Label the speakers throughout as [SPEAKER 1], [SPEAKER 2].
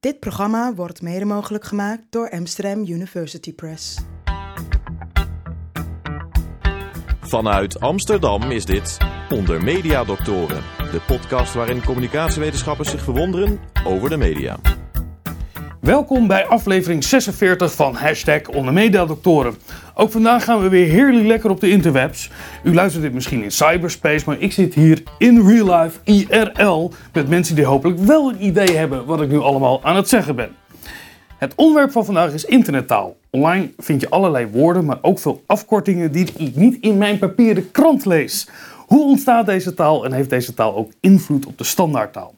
[SPEAKER 1] Dit programma wordt mede mogelijk gemaakt door Amsterdam University Press.
[SPEAKER 2] Vanuit Amsterdam is dit Onder Media Doctoren, de podcast waarin communicatiewetenschappers zich verwonderen over de media.
[SPEAKER 3] Welkom bij aflevering 46 van Hashtag Ondermediadoktoren. Ook vandaag gaan we weer heerlijk lekker op de interwebs. U luistert dit misschien in cyberspace, maar ik zit hier in real life, IRL, met mensen die hopelijk wel een idee hebben wat ik nu allemaal aan het zeggen ben. Het onderwerp van vandaag is internettaal. Online vind je allerlei woorden, maar ook veel afkortingen die ik niet in mijn papieren krant lees. Hoe ontstaat deze taal en heeft deze taal ook invloed op de standaardtaal?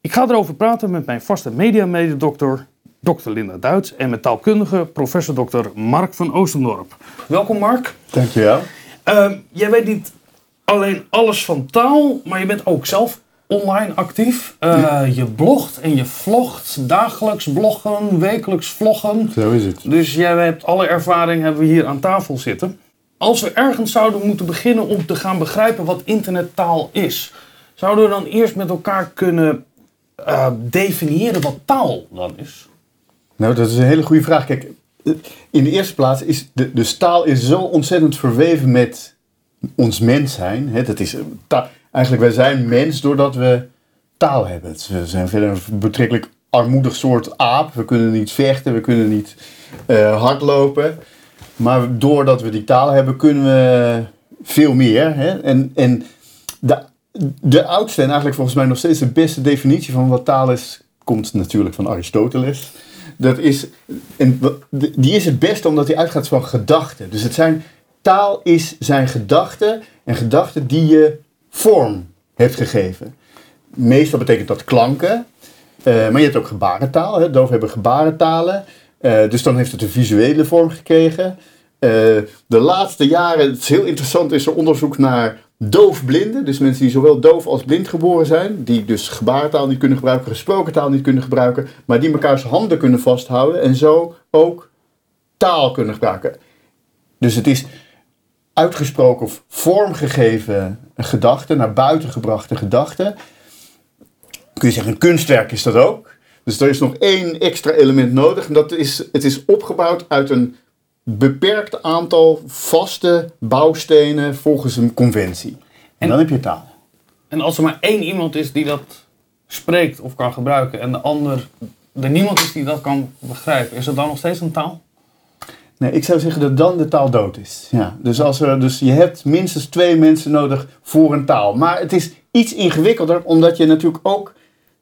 [SPEAKER 3] Ik ga erover praten met mijn vaste media-mededokter, Dr. Linda Duits, en met taalkundige professor Dr. Mark van Oostendorp. Welkom Mark.
[SPEAKER 4] Dankjewel.
[SPEAKER 3] Uh, jij weet niet alleen alles van taal, maar je bent ook zelf online actief. Uh, je blogt en je vlogt, dagelijks bloggen, wekelijks vloggen.
[SPEAKER 4] Zo is het.
[SPEAKER 3] Dus jij hebt alle ervaring hebben we hier aan tafel zitten. Als we ergens zouden moeten beginnen om te gaan begrijpen wat internettaal is, zouden we dan eerst met elkaar kunnen uh, definiëren wat taal dan is?
[SPEAKER 4] Nou, dat is een hele goede vraag. Kijk, in de eerste plaats is de, de taal is zo ontzettend verweven met ons mens zijn. Hè? Dat is, ta, eigenlijk, wij zijn mens doordat we taal hebben. We zijn verder een betrekkelijk armoedig soort aap. We kunnen niet vechten, we kunnen niet uh, hardlopen. Maar doordat we die taal hebben, kunnen we veel meer. En, en de, de oudste en eigenlijk volgens mij nog steeds de beste definitie van wat taal is, komt natuurlijk van Aristoteles. Dat is, en die is het beste omdat hij uitgaat van gedachten. Dus het zijn, taal is zijn gedachten en gedachten die je vorm heeft gegeven. Meestal betekent dat klanken, uh, maar je hebt ook gebarentaal. Hè? Doof hebben gebarentalen. Uh, dus dan heeft het een visuele vorm gekregen. Uh, de laatste jaren, het is heel interessant, is er onderzoek naar doofblinden. Dus mensen die zowel doof als blind geboren zijn. Die dus gebarentaal niet kunnen gebruiken, gesproken taal niet kunnen gebruiken. Maar die mekaars handen kunnen vasthouden en zo ook taal kunnen gebruiken. Dus het is uitgesproken of vormgegeven gedachten, naar buiten gebrachte gedachten. Kun je zeggen, een kunstwerk is dat ook. Dus er is nog één extra element nodig. En dat is, het is opgebouwd uit een beperkt aantal vaste bouwstenen volgens een conventie. En, en, dan heb je taal.
[SPEAKER 3] En als er maar één iemand is die dat spreekt of kan gebruiken en de ander er niemand is die dat kan begrijpen, is het dan nog steeds een taal?
[SPEAKER 4] Nee, ik zou zeggen dat dan de taal dood is. Ja, dus, als er, dus je hebt minstens twee mensen nodig voor een taal. Maar het is iets ingewikkelder, omdat je natuurlijk ook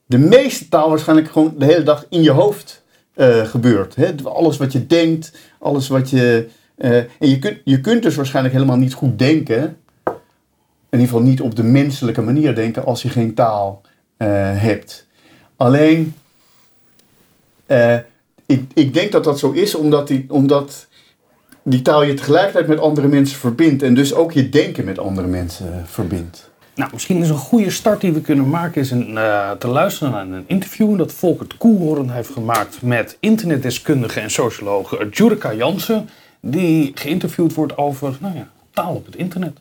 [SPEAKER 4] de meeste taal waarschijnlijk gewoon de hele dag in je hoofd uh, gebeurt. Hè? Alles wat je denkt, alles wat je. Uh, en je kunt, je kunt dus waarschijnlijk helemaal niet goed denken. In ieder geval niet op de menselijke manier denken als je geen taal uh, hebt. Alleen, ik, ik denk dat dat zo is omdat die, omdat die taal je tegelijkertijd met andere mensen verbindt. En dus ook je denken met andere mensen verbindt.
[SPEAKER 3] Nou, misschien is een goede start die we kunnen maken is een, uh, te luisteren naar een interview dat Volkert Koelhoorn heeft gemaakt met internetdeskundige en socioloog Jurika Jansen, die geïnterviewd wordt over nou ja, taal op het internet.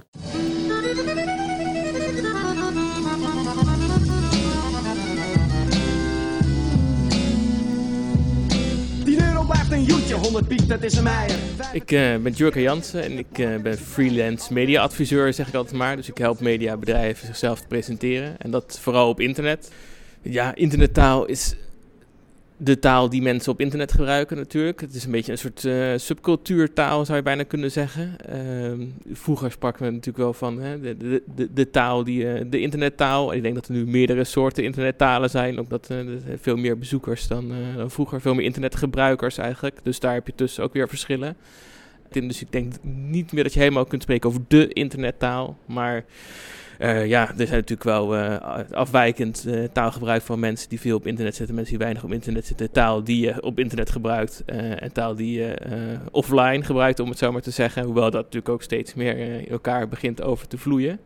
[SPEAKER 5] 100 piek, dat is een meijer.
[SPEAKER 6] Ik uh, ben Jurka Jansen en ik uh, ben freelance media-adviseur, zeg ik altijd maar. Dus ik help mediabedrijven zichzelf te presenteren. En dat vooral op internet. Ja, internettaal is de taal die mensen op internet gebruiken natuurlijk. Het is een beetje een soort uh, subcultuurtaal, zou je bijna kunnen zeggen. Uh, vroeger spraken we natuurlijk wel van hè, de, de, de, taal, die, uh, de internettaal. Ik denk dat er nu meerdere soorten internettalen zijn, omdat er veel meer bezoekers dan, dan, vroeger. Veel meer internetgebruikers eigenlijk. Dus daar heb je tussen ook weer verschillen. Dus ik denk niet meer dat je helemaal kunt spreken over de internettaal, maar... Uh, ja, er zijn natuurlijk wel uh, afwijkend uh, taalgebruik van mensen die veel op internet zitten, mensen die weinig op internet zitten. Taal die je op internet gebruikt en taal die je offline gebruikt, om het zo maar te zeggen. Hoewel dat natuurlijk ook steeds meer elkaar begint over te vloeien.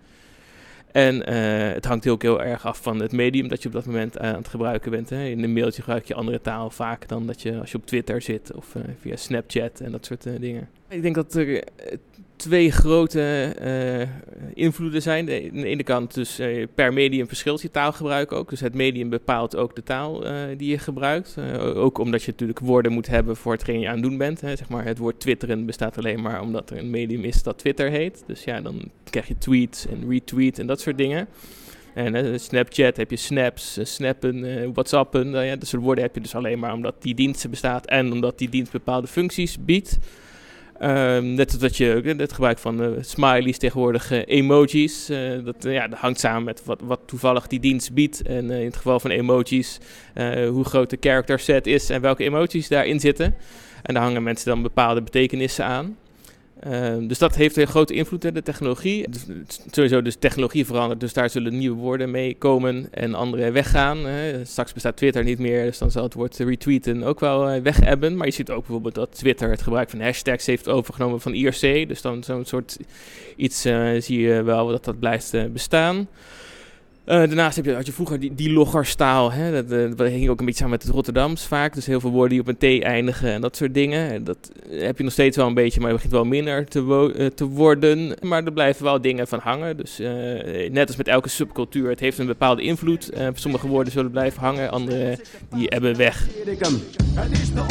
[SPEAKER 6] En het hangt heel, heel erg af van het medium dat je op dat moment aan het gebruiken bent. Hè. In een mailtje gebruik je andere taal vaak dan dat je als je op Twitter zit of via Snapchat en dat soort dingen. Ik denk dat er eh, twee grote eh, invloeden zijn. De, aan de ene kant dus eh, per medium verschilt je taalgebruik ook. Dus het medium bepaalt ook de taal eh, die je gebruikt. Ook omdat je natuurlijk woorden moet hebben voor hetgeen je aan het doen bent. Hè. Zeg maar, het woord twitteren bestaat alleen maar omdat er een medium is dat Twitter heet. Dus ja, dan krijg je tweets en retweet en dat soort dingen. En Snapchat heb je snaps, snappen, whatsappen. eh, ja, dat soort woorden heb je dus alleen maar omdat die dienst bestaat en omdat die dienst bepaalde functies biedt. Ehm, net als dat je ook, eh, het gebruik van eh, smileys tegenwoordig, eh, emojis. dat, ja, dat hangt samen met wat, wat toevallig die dienst biedt. En in het geval van emojis, hoe groot de character set is en welke emojis daarin zitten. En daar hangen mensen dan bepaalde betekenissen aan. Ehm, dus dat heeft een grote invloed in de technologie. Dus, sowieso, dus technologie verandert, dus daar zullen nieuwe woorden mee komen en andere weggaan. hè. straks bestaat Twitter niet meer, dus dan zal het woord retweeten ook wel eh, wegebben. Maar je ziet ook bijvoorbeeld dat Twitter het gebruik van hashtags heeft overgenomen van IRC. Dus dan zo'n soort iets eh, zie je wel dat dat blijft eh, bestaan. Eh, daarnaast heb je, had je vroeger die, die loggerstaal. Hè? Dat, eh, dat hing ook een beetje samen met het Rotterdams vaak. Dus heel veel woorden die op een T eindigen en dat soort dingen. En Dat heb je nog steeds wel een beetje, maar het begint wel minder te, eh, te worden. Maar er blijven wel dingen van hangen. Dus eh, net als met elke subcultuur, het heeft een bepaalde invloed. Eh, sommige woorden zullen blijven hangen, andere die hebben weg.
[SPEAKER 5] Het is de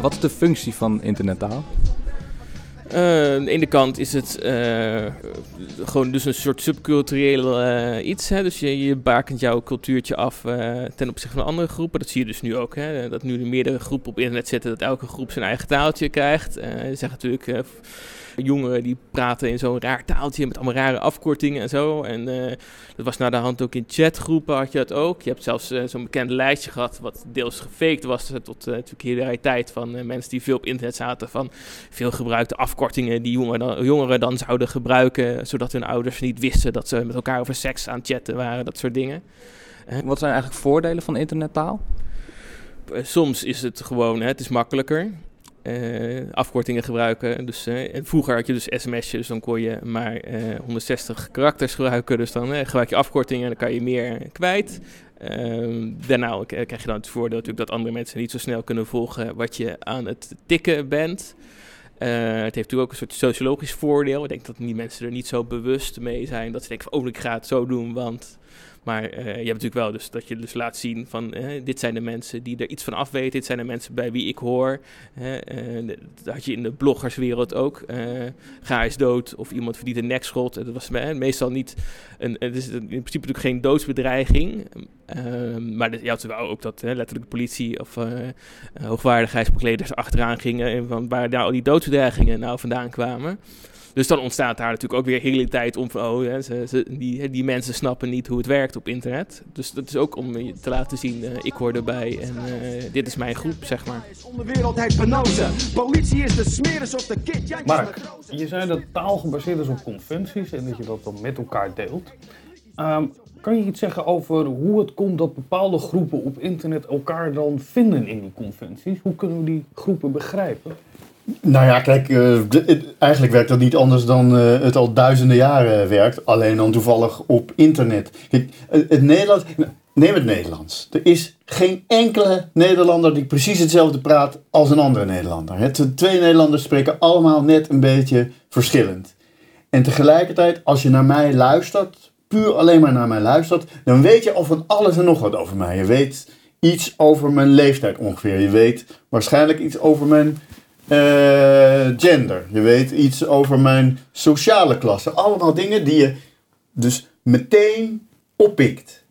[SPEAKER 7] Wat is de functie van internettaal?
[SPEAKER 6] Eh, aan de ene kant is het eh, gewoon dus een soort subcultureel eh, iets. Hè? Dus je, je bakent jouw cultuurtje af ten opzichte van andere groepen. Dat zie je dus nu ook. Hè? Dat nu er meerdere groepen op internet zitten, dat elke groep zijn eigen taaltje krijgt. Eh je zegt natuurlijk, jongeren die praten in zo'n raar taaltje met allemaal rare afkortingen en zo. En eh, dat was naar de hand ook in chatgroepen had je dat ook. Je hebt zelfs eh, zo'n bekend lijstje gehad, wat deels gefaked was, eh, tot uh, natuurlijk hilariteit van eh, mensen die veel op internet zaten van veel gebruikte afkortingen die jongeren dan, jongeren dan zouden gebruiken, zodat hun ouders niet wisten dat ze met elkaar over seks aan het chatten waren, dat soort dingen.
[SPEAKER 7] Wat zijn eigenlijk voordelen van internettaal?
[SPEAKER 6] Eh, soms is het gewoon, hè, het is makkelijker. Eh, afkortingen gebruiken. Dus, eh, vroeger had je dus sms'jes, dus dan kon je maar eh, 160 karakters gebruiken. Dus dan eh, gebruik je afkortingen en dan kan je meer kwijt. Ehm, daarna krijg je dan het voordeel natuurlijk dat andere mensen niet zo snel kunnen volgen wat je aan het tikken bent. Eh, het heeft natuurlijk ook een soort sociologisch voordeel. Ik denk dat die mensen er niet zo bewust mee zijn. Dat ze denken oh, ik ga het zo doen, want... Maar eh, je hebt natuurlijk wel dus dat je dus laat zien van... eh, dit zijn de mensen die er iets van af weten. Dit zijn de mensen bij wie ik hoor. Eh, dat had je in de bloggerswereld ook. ga is dood of iemand verdient een nekschot. Dat was meestal niet... Een, het is in principe natuurlijk geen doodsbedreiging. Ehm, maar je had wel ook dat letterlijk de politie of hoogwaardigheidsbekleders achteraan gingen. En van waar al die doodsbedreigingen nou vandaan kwamen. Dus dan ontstaat daar natuurlijk ook weer hele tijd om van, oh, hè, ze, ze- die, die mensen snappen niet hoe het werkt op internet. Dus dat is ook om je te laten zien, eh, ik hoor erbij en eh, dit is mijn groep, zeg maar.
[SPEAKER 5] Politie is de smeris of de kid.
[SPEAKER 3] Mark, je zei dat taal gebaseerd is op conventies en dat je dat dan met elkaar deelt. Ehm, kan je iets zeggen over hoe het komt dat bepaalde groepen op internet elkaar dan vinden in die conventies? Hoe kunnen we die groepen begrijpen?
[SPEAKER 4] Nou ja, kijk, eh, de- eigenlijk werkt dat niet anders dan eh, het al duizenden jaren werkt. Alleen dan toevallig op internet. Kijk, het, het Nederlands, neem het Nederlands. Er is geen enkele Nederlander die precies hetzelfde praat als een andere Nederlander. Het, twee Nederlanders spreken allemaal net een beetje verschillend. En tegelijkertijd, als je naar mij luistert, puur alleen maar naar mij luistert, dan weet je al van alles en nog wat over mij. Je weet iets over mijn leeftijd ongeveer. Je weet waarschijnlijk iets over mijn gender. Je weet iets over mijn sociale klasse. Allemaal dingen die je dus meteen oppikt.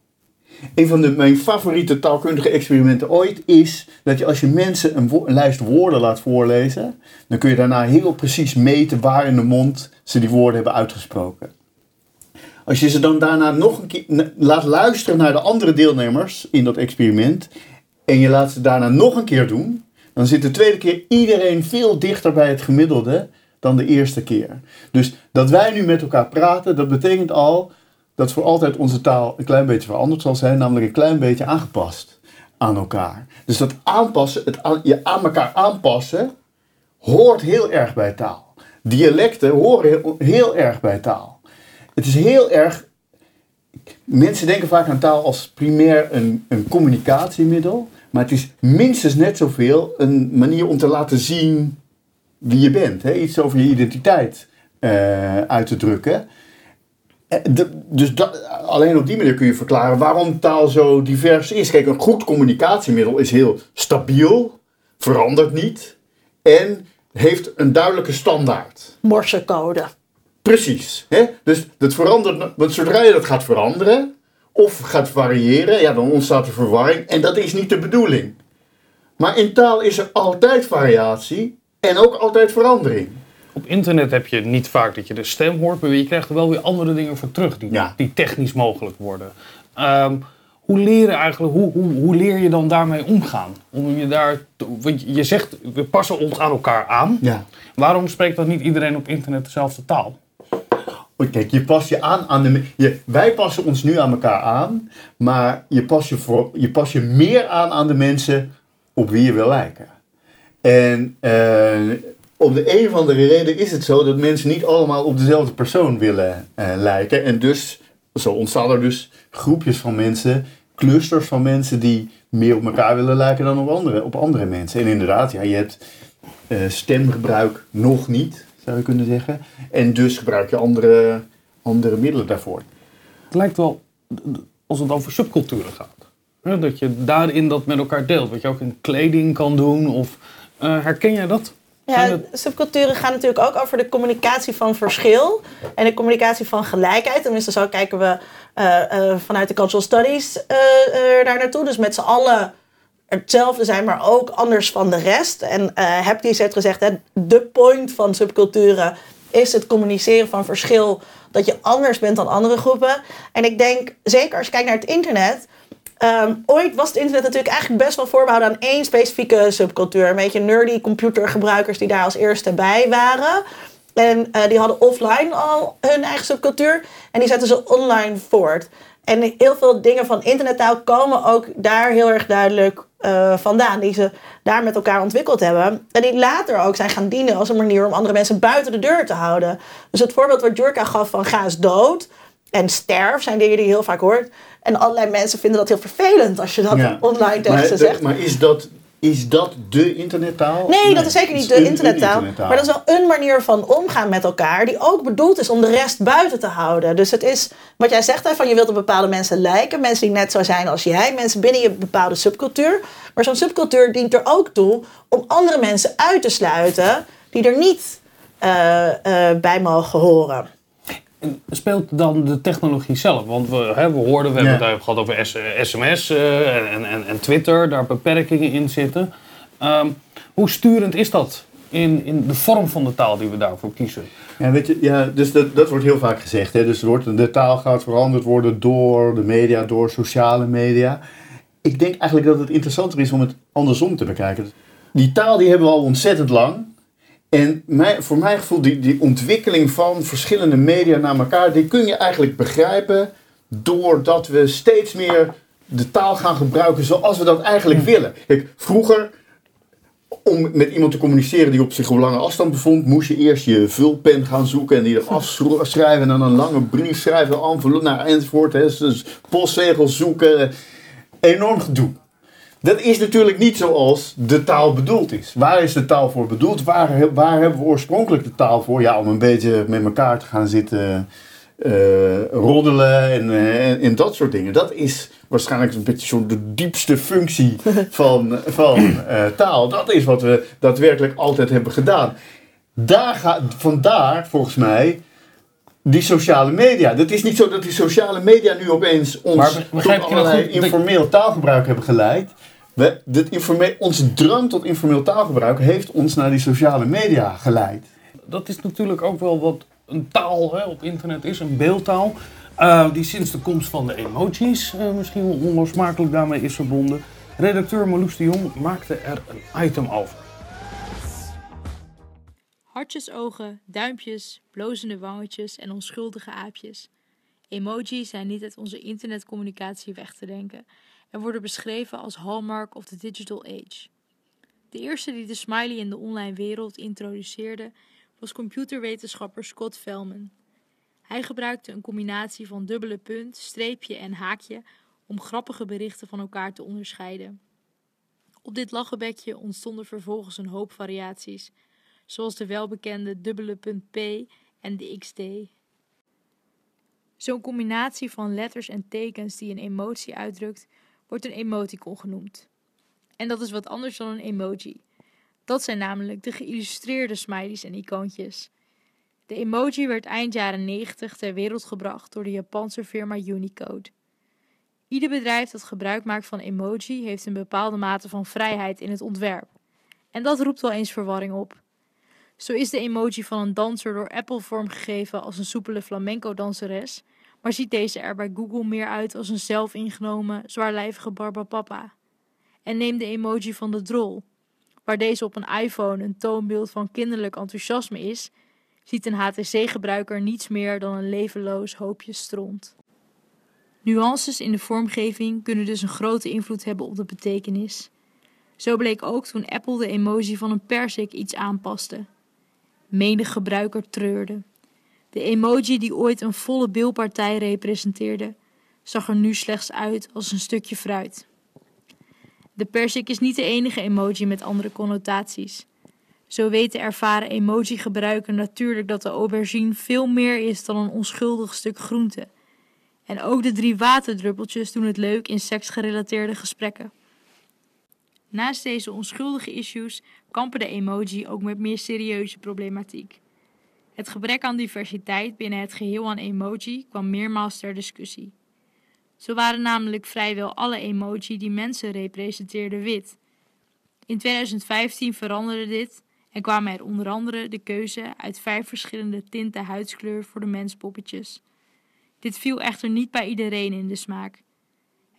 [SPEAKER 4] Een van de, mijn favoriete taalkundige experimenten ooit is dat je als je mensen een, een lijst woorden laat voorlezen, dan kun je daarna heel precies meten waar in de mond ze die woorden hebben uitgesproken. Als je ze dan daarna nog een keer laat luisteren naar de andere deelnemers in dat experiment en je laat ze daarna nog een keer doen, dan zit de tweede keer iedereen veel dichter bij het gemiddelde dan de eerste keer. Dus dat wij nu met elkaar praten, dat betekent al dat voor altijd onze taal een klein beetje veranderd zal zijn, namelijk een klein beetje aangepast aan elkaar. Dus dat aanpassen, het aan, je aan elkaar aanpassen, hoort heel erg bij taal. Dialecten horen heel, heel erg bij taal. Het is heel erg mensen denken vaak aan taal als primair een, een communicatiemiddel. Maar het is minstens net zoveel een manier om te laten zien wie je bent. Hè? Iets over je identiteit eh, uit te drukken. Eh, de- dus dat, alleen op die manier kun je verklaren waarom taal zo divers is. Kijk, een goed communicatiemiddel is heel stabiel, verandert niet en heeft een duidelijke standaard.
[SPEAKER 8] Morsecode.
[SPEAKER 4] Precies. Hè? Dus dat verandert, want zodra je dat gaat veranderen of gaat variëren, ja, dan ontstaat er verwarring en dat is niet de bedoeling. Maar in taal is er altijd variatie en ook altijd verandering.
[SPEAKER 3] Op internet heb je niet vaak dat je de stem hoort, maar je krijgt er wel weer andere dingen voor terug die,
[SPEAKER 4] Ja.
[SPEAKER 3] die technisch mogelijk worden. Ehm, hoe, leren eigenlijk, hoe, hoe, hoe leer je dan daarmee omgaan? Om je, daar, want je zegt, we passen ons aan elkaar aan.
[SPEAKER 4] Ja.
[SPEAKER 3] Waarom spreekt dan niet iedereen op internet dezelfde taal?
[SPEAKER 4] Oh, Kijk, je past je aan aan de. wij passen ons nu aan elkaar aan, maar je past je, voor, je past je meer aan aan de mensen op wie je wil lijken. En eh, om de een of andere reden is het zo dat mensen niet allemaal op dezelfde persoon willen eh, lijken. En dus, zo ontstaan er dus groepjes van mensen, clusters van mensen die meer op elkaar willen lijken dan op andere, op andere mensen. En inderdaad, ja, je hebt eh, stemgebruik nog niet, zou je kunnen zeggen. En dus gebruik je andere, andere middelen daarvoor.
[SPEAKER 3] Het lijkt wel, als het over subculturen gaat, hè, dat je daarin dat met elkaar deelt. Wat je ook in kleding kan doen. Of, eh, herken jij dat?
[SPEAKER 8] Ja, subculturen gaan natuurlijk ook over de communicatie van verschil en de communicatie van gelijkheid. Tenminste, zo kijken we eh, eh, vanuit de cultural studies daar naartoe. Dus met z'n allen hetzelfde zijn, maar ook anders van de rest. En eh Hepties heeft gezegd, hè, de point van subculturen is het communiceren van verschil. Dat je anders bent dan andere groepen. En ik denk, zeker als je kijkt naar het internet... Ehm, ooit was het internet natuurlijk eigenlijk best wel voorbehouden aan één specifieke subcultuur. Een beetje nerdy computergebruikers die daar als eerste bij waren. En eh, die hadden offline al hun eigen subcultuur. En die zetten ze online voort. En heel veel dingen van internettaal komen ook daar heel erg duidelijk eh, vandaan. Die ze daar met elkaar ontwikkeld hebben. En die later ook zijn gaan dienen als een manier om andere mensen buiten de deur te houden. Dus het voorbeeld wat Jurka gaf van ga eens dood en sterf zijn dingen die je heel vaak hoort. En allerlei mensen vinden dat heel vervelend als je dat
[SPEAKER 4] Ja.
[SPEAKER 8] online tegen
[SPEAKER 4] maar,
[SPEAKER 8] ze zegt.
[SPEAKER 4] Maar is dat, is dat de internettaal?
[SPEAKER 8] Nee, dat is zeker niet de
[SPEAKER 4] een- een
[SPEAKER 8] internettaal. Maar dat is wel een manier van omgaan met elkaar. Die ook bedoeld is om de rest buiten te houden. Dus het is wat jij zegt, hè, van je wilt op bepaalde mensen lijken. Mensen die net zo zijn als jij. Mensen binnen je bepaalde subcultuur. Maar zo'n subcultuur dient er ook toe om andere mensen uit te sluiten. Die er niet eh, eh, bij mogen horen.
[SPEAKER 3] Speelt dan de technologie zelf? Want we, hè, we hoorden, we
[SPEAKER 4] Ja.
[SPEAKER 3] hebben het even gehad over S- eh, sms eh, en, en, en Twitter, daar beperkingen in zitten. Ehm, hoe sturend is dat in, in de vorm van de taal die we daarvoor kiezen?
[SPEAKER 4] Ja, weet je, ja, dus dat, dat wordt heel vaak gezegd. Hè? Dus wordt, de taal gaat veranderd worden door de media, door sociale media. Ik denk eigenlijk dat het interessanter is om het andersom te bekijken. Die taal die hebben we al ontzettend lang. En mij, voor mijn gevoel, die, die ontwikkeling van verschillende media naar elkaar, die kun je eigenlijk begrijpen doordat we steeds meer de taal gaan gebruiken zoals we dat eigenlijk willen. Kijk, vroeger om met iemand te communiceren die op zich op lange afstand bevond, moest je eerst je vulpen gaan zoeken en die er afschrijven en dan een lange brief schrijven, een envelop naar enzovoort. Hè. Dus postzegels zoeken. Enorm gedoe. Dat is natuurlijk niet zoals de taal bedoeld is. Waar is de taal voor bedoeld? Waar, waar hebben we oorspronkelijk de taal voor? Ja, om een beetje met elkaar te gaan zitten eh, roddelen en, eh, en, en dat soort dingen. Dat is waarschijnlijk een beetje zo de diepste functie van, van eh, taal. Dat is wat we daadwerkelijk altijd hebben gedaan. Daar gaat, vandaar volgens mij die sociale media. Het is niet zo dat die sociale media nu opeens ons
[SPEAKER 3] Maar
[SPEAKER 4] tot
[SPEAKER 3] dat
[SPEAKER 4] allerlei
[SPEAKER 3] goed? Dat-
[SPEAKER 4] informeel taalgebruik hebben geleid. We, dit informe- onze drang tot informeel taalgebruik heeft ons naar die sociale media geleid.
[SPEAKER 3] Dat is natuurlijk ook wel wat een taal hè, op internet is, een beeldtaal. eh, die sinds de komst van de emojis eh, misschien wel onlosmakelijk daarmee is verbonden. Redacteur Marloes de Jong maakte er een item over.
[SPEAKER 9] Hartjesogen, duimpjes, blozende wangetjes en onschuldige aapjes. Emojis zijn niet uit onze internetcommunicatie weg te denken en worden beschreven als hallmark of the digital age. De eerste die de smiley in de online wereld introduceerde was computerwetenschapper Scott Velman. Hij gebruikte een combinatie van dubbele punt, streepje en haakje om grappige berichten van elkaar te onderscheiden. Op dit lachenbekje ontstonden vervolgens een hoop variaties, zoals de welbekende dubbele punt P en de XD. Zo'n combinatie van letters en tekens die een emotie uitdrukt, wordt een emoticon genoemd. En dat is wat anders dan een emoji. Dat zijn namelijk de geïllustreerde smileys en icoontjes. De emoji werd eind jaren 90 ter wereld gebracht door de Japanse firma Unicode. Ieder bedrijf dat gebruik maakt van emoji heeft een bepaalde mate van vrijheid in het ontwerp. En dat roept wel eens verwarring op. Zo is de emoji van een danser door Apple vormgegeven als een soepele flamenco-danseres, maar ziet deze er bij Google meer uit als een zelfingenomen, zwaarlijvige barbapapa. En neem de emoji van de drol. Waar deze op een iPhone een toonbeeld van kinderlijk enthousiasme is, ziet een HTC-gebruiker niets meer dan een levenloos hoopje stront. Nuances in de vormgeving kunnen dus een grote invloed hebben op de betekenis. Zo bleek ook toen Apple de emoji van een persik iets aanpaste. Menig gebruiker treurde. De emoji die ooit een volle beeldpartij representeerde, zag er nu slechts uit als een stukje fruit. De persik is niet de enige emoji met andere connotaties. Zo weet de ervaren emoji-gebruiker natuurlijk dat de aubergine veel meer is dan een onschuldig stuk groente. En ook de drie waterdruppeltjes doen het leuk in seksgerelateerde gesprekken. Naast deze onschuldige issues kampen de emoji ook met meer serieuze problematiek. Het gebrek aan diversiteit binnen het geheel aan emoji kwam meermaals ter discussie. Zo waren namelijk vrijwel alle emoji die mensen representeerden wit. In 2015 veranderde dit en kwamen er onder andere de keuze uit vijf verschillende tinten huidskleur voor de menspoppetjes. Dit viel echter niet bij iedereen in de smaak.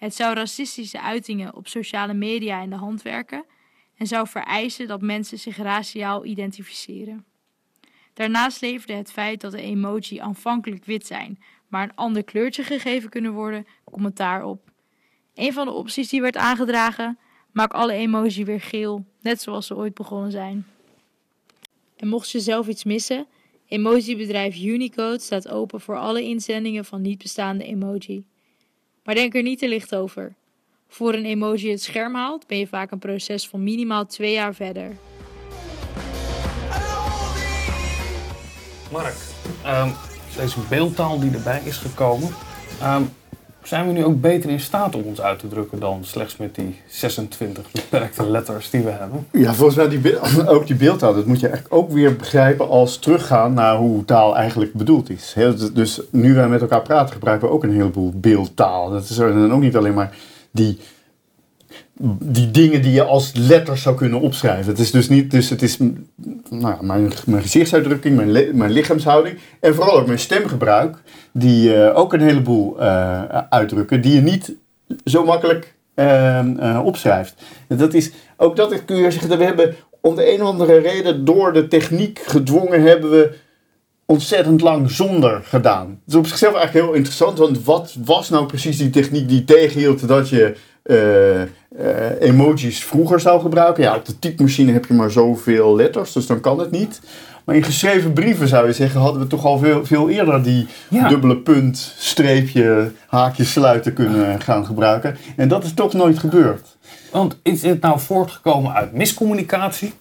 [SPEAKER 9] Het zou racistische uitingen op sociale media in de hand werken en zou vereisen dat mensen zich raciaal identificeren. Daarnaast leverde het feit dat de emoji aanvankelijk wit zijn, maar een ander kleurtje gegeven kunnen worden, commentaar op. Een van de opties die werd aangedragen: maak alle emoji weer geel, net zoals ze ooit begonnen zijn. En mocht je zelf iets missen, emojibedrijf Unicode staat open voor alle inzendingen van niet bestaande emoji. Maar denk er niet te licht over. Voor een emoji het scherm haalt, ben je vaak een proces van minimaal twee jaar verder.
[SPEAKER 3] Mark, ehm, deze beeldtaal die erbij is gekomen, ehm, zijn we nu ook beter in staat om ons uit te drukken dan slechts met die 26 beperkte letters die we hebben?
[SPEAKER 4] Ja, volgens mij die, ook die beeldtaal, dat moet je eigenlijk ook weer begrijpen als teruggaan naar hoe taal eigenlijk bedoeld is. D- Dus nu wij met elkaar praten, gebruiken we ook een heleboel beeldtaal. Dat is er dan ook niet alleen maar die, die dingen die je als letters zou kunnen opschrijven. Het is dus niet, dus het is nou, mijn, mijn gezichtsuitdrukking, mijn, mijn lichaamshouding en vooral ook mijn stemgebruik, die eh, ook een heleboel eh, uitdrukken die je niet zo makkelijk eh, opschrijft. Dat is, ook dat kun je zeggen, dat we hebben om de een of andere reden door de techniek gedwongen hebben we ontzettend lang zonder gedaan. Het is op zichzelf eigenlijk heel interessant, want wat was nou precies die techniek die tegenhield dat je emojis vroeger zou gebruiken? Ja, op de typemachine heb je maar zoveel letters, dus dan kan het niet. Maar in geschreven brieven zou je zeggen, hadden we toch al veel, veel eerder die
[SPEAKER 3] Ja.
[SPEAKER 4] dubbele punt, streepje, haakje sluiten kunnen gaan gebruiken. En dat is toch nooit gebeurd.
[SPEAKER 3] Want is dit nou voortgekomen uit miscommunicatie?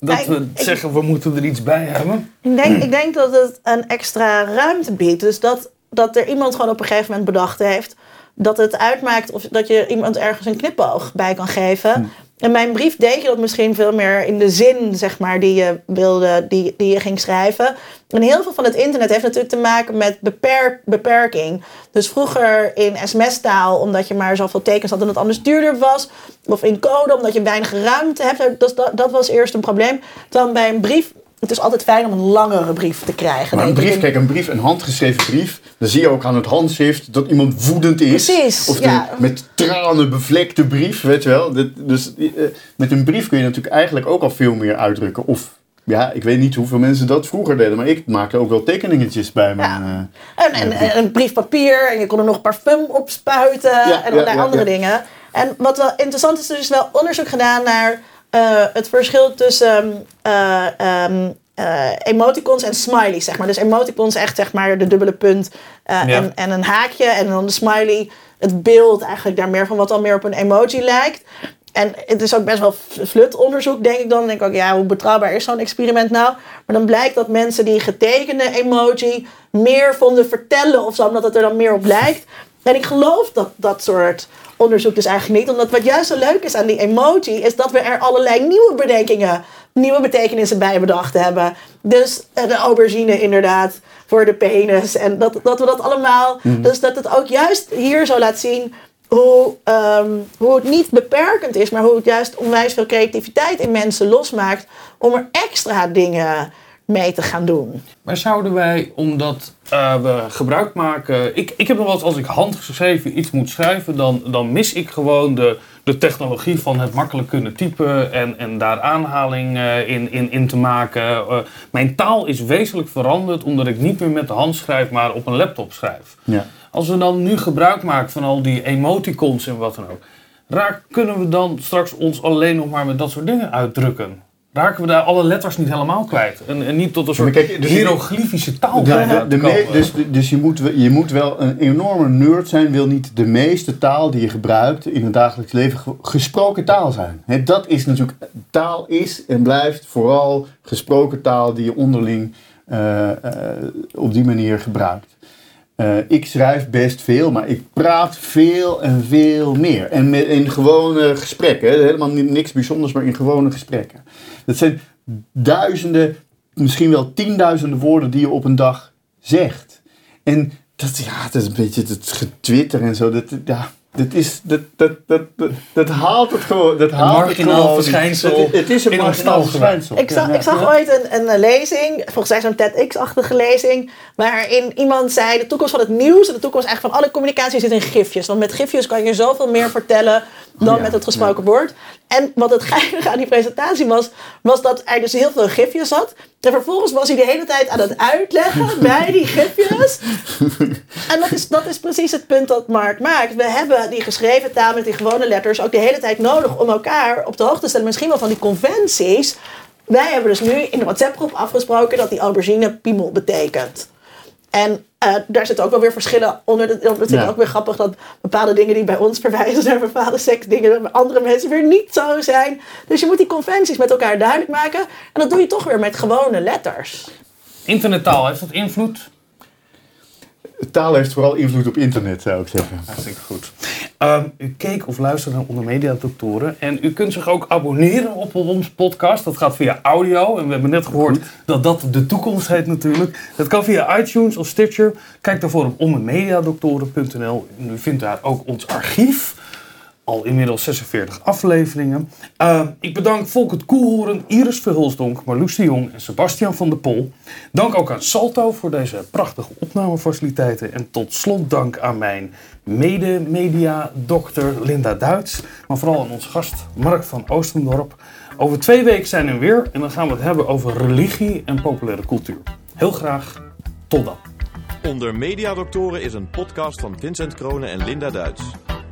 [SPEAKER 3] Dat
[SPEAKER 8] Kijk,
[SPEAKER 3] we
[SPEAKER 8] ik-
[SPEAKER 3] zeggen we moeten er iets bij hebben?
[SPEAKER 8] Ik denk, ik denk dat het een extra ruimte biedt. Dus dat, dat er iemand gewoon op een gegeven moment bedacht heeft dat het uitmaakt of dat je iemand ergens een knipoog bij kan geven. In mijn brief deed je dat misschien veel meer in de zin, zeg maar, die je wilde, die, die je ging schrijven. En heel veel van het internet heeft natuurlijk te maken met beperk, beperking. Dus vroeger in sms-taal, omdat je maar zoveel tekens had en het anders duurder was. Of in code, omdat je weinig ruimte hebt. Dat, dat, dat was eerst een probleem. Dan bij een brief, het is altijd fijn om een langere brief te krijgen.
[SPEAKER 4] Maar een brief, kijk, een brief, een handgeschreven brief, dan zie je ook aan het handschrift dat iemand woedend is.
[SPEAKER 8] Precies,
[SPEAKER 4] Of
[SPEAKER 8] ja.
[SPEAKER 4] met tranen bevlekte brief, weet je wel. Dus eh, met een brief kun je natuurlijk eigenlijk ook al veel meer uitdrukken. Of, ja, ik weet niet hoeveel mensen dat vroeger deden, maar ik maakte ook wel tekeningetjes bij mijn... eh,
[SPEAKER 8] En, en, en een brief papier en je kon er nog parfum op spuiten en
[SPEAKER 4] ja,
[SPEAKER 8] allerlei
[SPEAKER 4] ja,
[SPEAKER 8] andere
[SPEAKER 4] ja.
[SPEAKER 8] dingen. En wat wel interessant is, er is wel onderzoek gedaan naar eh, het verschil tussen eh, ehm, eh, emoticons en smileys, zeg maar. Dus emoticons echt, zeg maar, de dubbele punt
[SPEAKER 3] Ja.
[SPEAKER 8] en, en een haakje. En dan de smiley, het beeld eigenlijk daar meer van, wat dan meer op een emoji lijkt. En het is ook best wel flut onderzoek, denk ik dan. Dan denk ik ook, ja, hoe betrouwbaar is zo'n experiment nou? Maar dan blijkt dat mensen die getekende emoji meer vonden vertellen of zo, omdat het er dan meer op lijkt. En ik geloof dat dat soort onderzoek dus eigenlijk niet. Omdat wat juist zo leuk is aan die emoji, is dat we er allerlei nieuwe bedenkingen, nieuwe betekenissen bij bedacht hebben. Dus eh, de aubergine inderdaad, voor de penis. En dat, dat we dat allemaal, dus dat het ook juist hier zo laat zien hoe, ehm, hoe het niet beperkend is, maar hoe het juist onwijs veel creativiteit in mensen losmaakt om er extra dingen mee te gaan doen.
[SPEAKER 3] Maar zouden wij, omdat eh, we gebruik maken... Ik, ik heb nog wel eens, als ik handgeschreven iets moet schrijven... dan, dan mis ik gewoon de, de technologie van het makkelijk kunnen typen... en, en daar aanhaling eh, in, in, in te maken. Eh, mijn taal is wezenlijk veranderd... omdat ik niet meer met de hand schrijf, maar op een laptop schrijf.
[SPEAKER 4] Ja.
[SPEAKER 3] Als we dan nu gebruik maken van al die emoticons en wat dan ook... Raak, kunnen we dan straks ons alleen nog maar met dat soort dingen uitdrukken? Raken we daar alle letters niet helemaal kwijt? En, en niet tot een soort
[SPEAKER 4] kijk, dus-
[SPEAKER 3] hieroglyphische taal
[SPEAKER 4] de, de me- dus dus je, moet, je moet wel een enorme nerd zijn, wil niet de meeste taal die je gebruikt in het dagelijks leven ge- gesproken taal zijn. Dat is natuurlijk, taal is en blijft vooral gesproken taal die je onderling eh, eh, op die manier gebruikt. Eh, ik schrijf best veel, maar ik praat veel en veel meer. En met, in gewone gesprekken, helemaal ni- niks bijzonders, maar in gewone gesprekken. Dat zijn duizenden, misschien wel tienduizenden woorden die je op een dag zegt. En dat, ja, dat is een beetje het getwitter en zo. Dat, ja, dat, is, dat, dat, dat, dat, haalt het gewoon. Dat haalt het
[SPEAKER 3] marginaal verschijnsel
[SPEAKER 4] Het, het is een marginaal verschijnsel.
[SPEAKER 8] Ik zag,
[SPEAKER 4] Ja,
[SPEAKER 8] ik zag
[SPEAKER 4] ja.
[SPEAKER 8] ooit een, een, lezing, volgens mij zo'n TEDx-achtige lezing, waarin iemand zei, de toekomst van het nieuws en de toekomst eigenlijk van alle communicatie zit in gifjes. Want met gifjes kan je zoveel meer vertellen dan
[SPEAKER 4] Ja,
[SPEAKER 8] met het gesproken woord. En wat het geinige aan die presentatie was, was dat er dus heel veel gifjes zat. En vervolgens was hij de hele tijd aan het uitleggen bij die gifjes. En dat is, dat is precies het punt dat Mark maakt. We hebben die geschreven taal met die gewone letters ook de hele tijd nodig om elkaar op de hoogte te stellen. Misschien wel van die conventies. Wij hebben dus nu in de WhatsApp-groep afgesproken dat die aubergine piemel betekent. En eh, daar zitten ook wel weer verschillen onder. De, dat vind ik
[SPEAKER 4] Ja.
[SPEAKER 8] ook weer grappig dat bepaalde dingen die bij ons verwijzen naar bepaalde seksdingen, bij andere mensen weer niet zo zijn. Dus je moet die conventies met elkaar duidelijk maken. En dat doe je toch weer met gewone letters.
[SPEAKER 3] Internettaal, heeft dat invloed?
[SPEAKER 4] Taal heeft vooral invloed op internet, zou ik zeggen.
[SPEAKER 3] Hartstikke goed. Ehm, u keek of luisterde naar Onder Media Doctoren. En u kunt zich ook abonneren op onze podcast. Dat gaat via audio. En we hebben net gehoord dat dat de toekomst heet natuurlijk. Dat kan via iTunes of Stitcher. Kijk daarvoor op ondermediadoktoren.nl. En u vindt daar ook ons archief. Al inmiddels 46 afleveringen. Ehm, ik bedank Volkert Koelhoorn, Iris Verhulsdonk, Marloes de Jong en Sebastian van der Pol. Dank ook aan Salto voor deze prachtige opnamefaciliteiten. En tot slot dank aan mijn mede-media-dokter Linda Duits. Maar vooral aan onze gast Mark van Oostendorp. Over twee weken zijn we weer en dan gaan we het hebben over religie en populaire cultuur. Heel graag, tot dan.
[SPEAKER 2] Onder Mediadoktoren is een podcast van Vincent Kronen en Linda Duits.